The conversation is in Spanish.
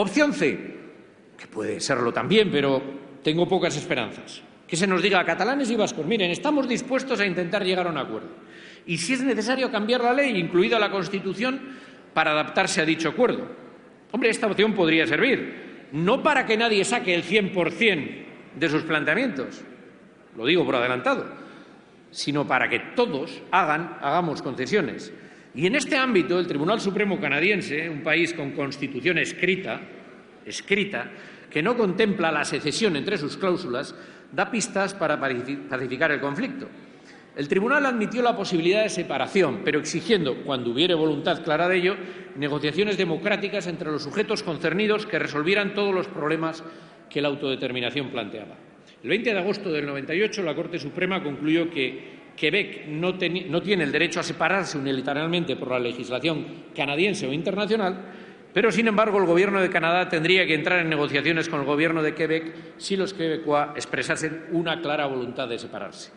Opción C, que puede serlo también, pero tengo pocas esperanzas. Que se nos diga a catalanes y vascos, miren, estamos dispuestos a intentar llegar a un acuerdo. Y si es necesario cambiar la ley, incluida la Constitución, para adaptarse a dicho acuerdo. Hombre, esta opción podría servir, no para que nadie saque el 100% de sus planteamientos, lo digo por adelantado, sino para que todos hagan, hagamos concesiones. Y en este ámbito, el Tribunal Supremo canadiense, un país con constitución escrita, escrita, que no contempla la secesión entre sus cláusulas, da pistas para pacificar el conflicto. El Tribunal admitió la posibilidad de separación, pero exigiendo, cuando hubiere voluntad clara de ello, negociaciones democráticas entre los sujetos concernidos que resolvieran todos los problemas que la autodeterminación planteaba. El 20 de agosto del 98, la Corte Suprema concluyó que Quebec no, tiene el derecho a separarse unilateralmente por la legislación canadiense o internacional, pero, sin embargo, el Gobierno de Canadá tendría que entrar en negociaciones con el Gobierno de Quebec si los quebecois expresasen una clara voluntad de separarse.